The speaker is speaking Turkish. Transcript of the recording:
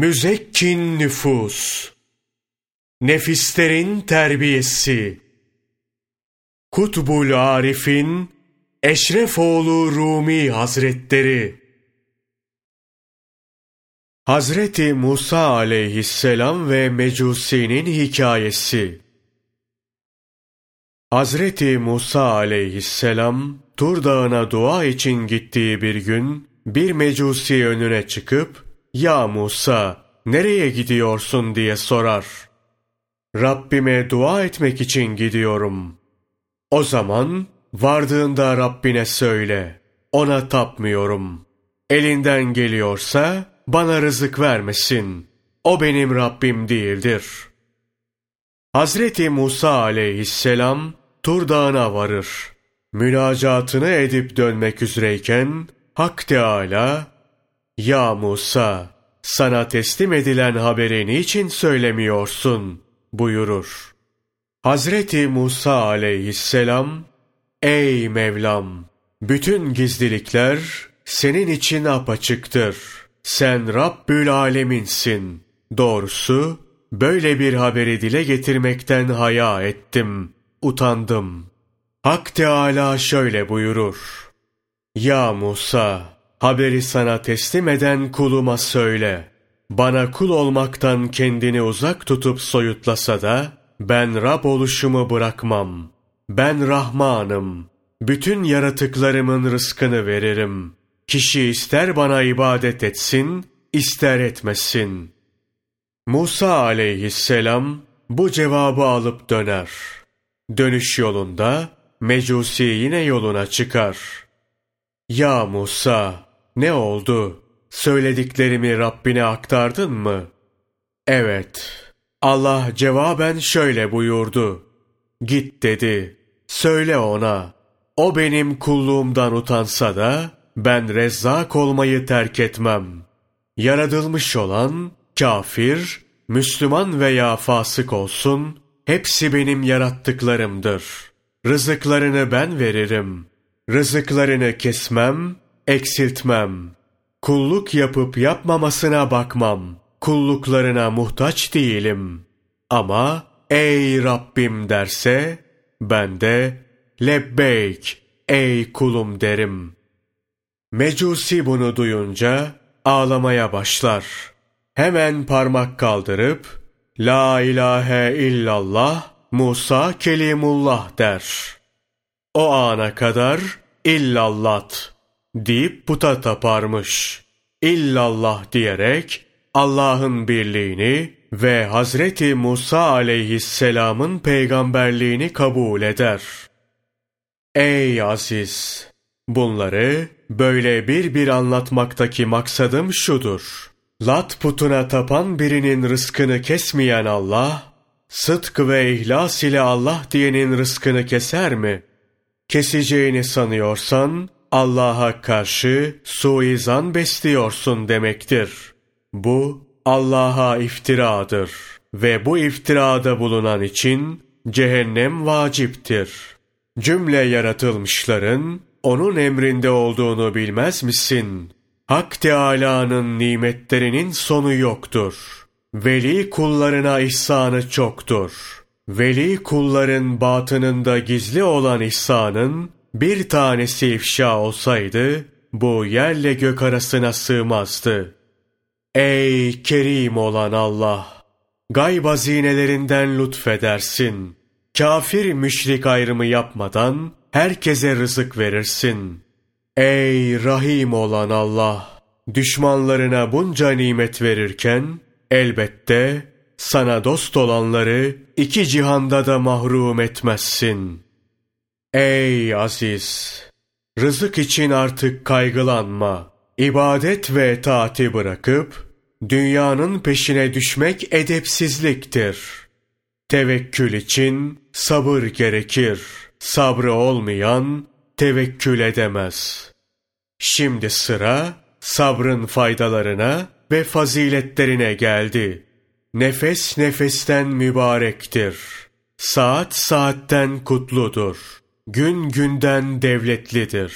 Müzekkin nüfus, nefislerin terbiyesi, Kutbul Arif'in Eşrefoğlu Rumi Hazretleri, Hazreti Musa aleyhisselam ve Mecusi'nin hikayesi. Hazreti Musa aleyhisselam Tur Dağı'na dua için gittiği bir gün bir mecusi önüne çıkıp ''Ya Musa, nereye gidiyorsun?'' diye sorar. ''Rabbime dua etmek için gidiyorum.'' O zaman vardığında Rabbine söyle, ona tapmıyorum. Elinden geliyorsa bana rızık vermesin. O benim Rabbim değildir. Hazreti Musa aleyhisselam Tur Dağı'na varır. Münacatını edip dönmek üzereyken Hak Teâlâ, ''Ya Musa, sana teslim edilen haberi niçin söylemiyorsun?'' buyurur. Hazreti Musa aleyhisselam, ''Ey Mevlam, bütün gizlilikler senin için apaçıktır. Sen Rabbül Aleminsin. Doğrusu böyle bir haberi dile getirmekten haya ettim, utandım.'' Hak Teâlâ şöyle buyurur. Ya Musa, haberi sana teslim eden kuluma söyle. Bana kul olmaktan kendini uzak tutup soyutlasa da, ben Rab oluşumu bırakmam. Ben Rahmanım. Bütün yaratıklarımın rızkını veririm. Kişi ister bana ibadet etsin, ister etmesin. Musa aleyhisselam bu cevabı alıp döner. Dönüş yolunda Mecusi yine yoluna çıkar.'' Ya Musa, ne oldu? Söylediklerimi Rabbine aktardın mı? Evet. Allah cevaben şöyle buyurdu. Git dedi. Söyle ona. O benim kulluğumdan utansa da ben rezzak olmayı terk etmem. Yaratılmış olan kafir, Müslüman veya fasık olsun, hepsi benim yarattıklarımdır. Rızıklarını ben veririm. Rızıklarını kesmem, eksiltmem. Kulluk yapıp yapmamasına bakmam. Kulluklarına muhtaç değilim. Ama ey Rabbim derse, ben de lebbeyk ey kulum derim. Mecusi bunu duyunca ağlamaya başlar. Hemen parmak kaldırıp, La ilahe illallah Musa kelimullah der. O ana kadar illallat deyip puta taparmış. İllallah diyerek Allah'ın birliğini ve Hazreti Musa aleyhisselamın peygamberliğini kabul eder. Ey aziz! Bunları böyle bir bir anlatmaktaki maksadım şudur. Lat putuna tapan birinin rızkını kesmeyen Allah, sıdk ve ihlas ile Allah diyenin rızkını keser mi?'' keseceğini sanıyorsan Allah'a karşı suizan besliyorsun demektir. Bu Allah'a iftiradır ve bu iftirada bulunan için cehennem vaciptir. Cümle yaratılmışların onun emrinde olduğunu bilmez misin? Hak Teâlâ'nın nimetlerinin sonu yoktur. Veli kullarına ihsanı çoktur.'' Veli kulların batınında gizli olan ihsanın bir tanesi ifşa olsaydı, bu yerle gök arasına sığmazdı. Ey kerim olan Allah! Gayb hazinelerinden lütfedersin. Kafir müşrik ayrımı yapmadan herkese rızık verirsin. Ey rahim olan Allah! Düşmanlarına bunca nimet verirken, elbette sana dost olanları iki cihanda da mahrum etmezsin. Ey aziz! Rızık için artık kaygılanma. İbadet ve taati bırakıp, dünyanın peşine düşmek edepsizliktir. Tevekkül için sabır gerekir. Sabrı olmayan tevekkül edemez. Şimdi sıra sabrın faydalarına ve faziletlerine geldi.'' Nefes nefesten mübarektir. Saat saatten kutludur. Gün günden devletlidir.